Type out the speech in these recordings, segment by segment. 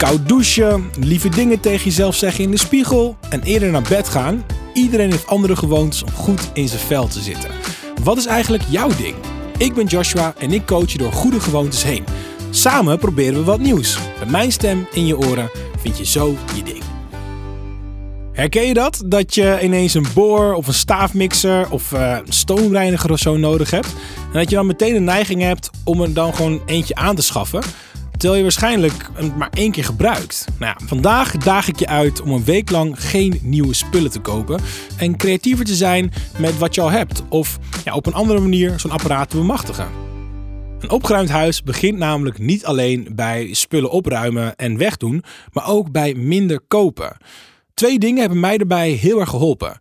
Koud douchen, lieve dingen tegen jezelf zeggen in de spiegel en eerder naar bed gaan. Iedereen heeft andere gewoontes om goed in zijn vel te zitten. Wat is eigenlijk jouw ding? Ik ben Joshua en ik coach je door goede gewoontes heen. Samen proberen we wat nieuws. Met mijn stem in je oren vind je zo je ding. Herken je dat? Dat je ineens een boor of een staafmixer of uh, een stoomreiniger of zo nodig hebt. En dat je dan meteen de neiging hebt om er dan gewoon eentje aan te schaffen. Terwijl je waarschijnlijk maar één keer gebruikt. Nou ja, vandaag daag ik je uit om een week lang geen nieuwe spullen te kopen. En creatiever te zijn met wat je al hebt. Of ja, op een andere manier zo'n apparaat te bemachtigen. Een opgeruimd huis begint namelijk niet alleen bij spullen opruimen en wegdoen, maar ook bij minder kopen. Twee dingen hebben mij daarbij heel erg geholpen.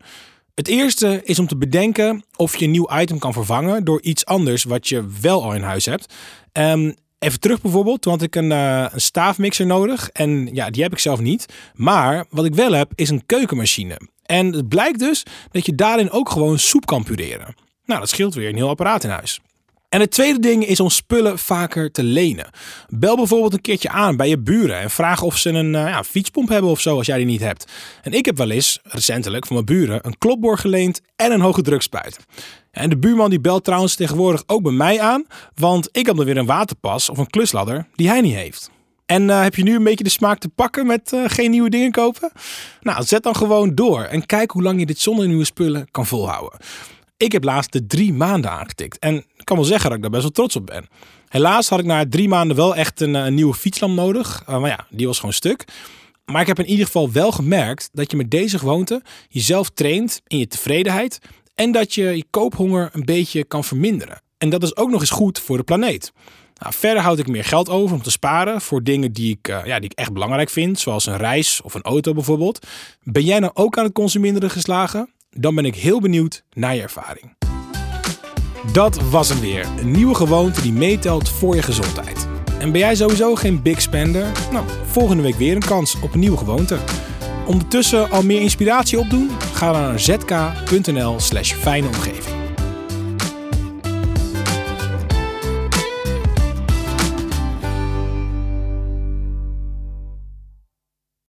Het eerste is om te bedenken of je een nieuw item kan vervangen door iets anders wat je wel al in huis hebt. Um, even terug bijvoorbeeld, toen had ik een, uh, een staafmixer nodig en ja, die heb ik zelf niet. Maar wat ik wel heb is een keukenmachine. En het blijkt dus dat je daarin ook gewoon soep kan pureren. Nou, dat scheelt weer een heel apparaat in huis. En het tweede ding is om spullen vaker te lenen. Bel bijvoorbeeld een keertje aan bij je buren en vraag of ze een uh, ja, fietspomp hebben of zo als jij die niet hebt. En ik heb wel eens, recentelijk, van mijn buren een klopboor geleend en een hoge drukspuit. En de buurman die belt trouwens tegenwoordig ook bij mij aan, want ik heb dan weer een waterpas of een klusladder die hij niet heeft. En uh, heb je nu een beetje de smaak te pakken met uh, geen nieuwe dingen kopen? Nou, zet dan gewoon door en kijk hoe lang je dit zonder nieuwe spullen kan volhouden. Ik heb laatst de drie maanden aangetikt. En ik kan wel zeggen dat ik daar best wel trots op ben. Helaas had ik na drie maanden wel echt een, een nieuwe fietslamp nodig. Uh, maar ja, die was gewoon stuk. Maar ik heb in ieder geval wel gemerkt dat je met deze gewoonte jezelf traint in je tevredenheid. En dat je je koophonger een beetje kan verminderen. En dat is ook nog eens goed voor de planeet. Nou, verder houd ik meer geld over om te sparen voor dingen die ik, uh, ja, die ik echt belangrijk vind, zoals een reis of een auto bijvoorbeeld. Ben jij nou ook aan het consumeren geslagen? Dan ben ik heel benieuwd naar je ervaring. Dat was hem weer. Een nieuwe gewoonte die meetelt voor je gezondheid. En ben jij sowieso geen big spender? Nou, volgende week weer een kans op een nieuwe gewoonte. Ondertussen al meer inspiratie opdoen? Ga dan naar zk.nl slash fijne omgeving.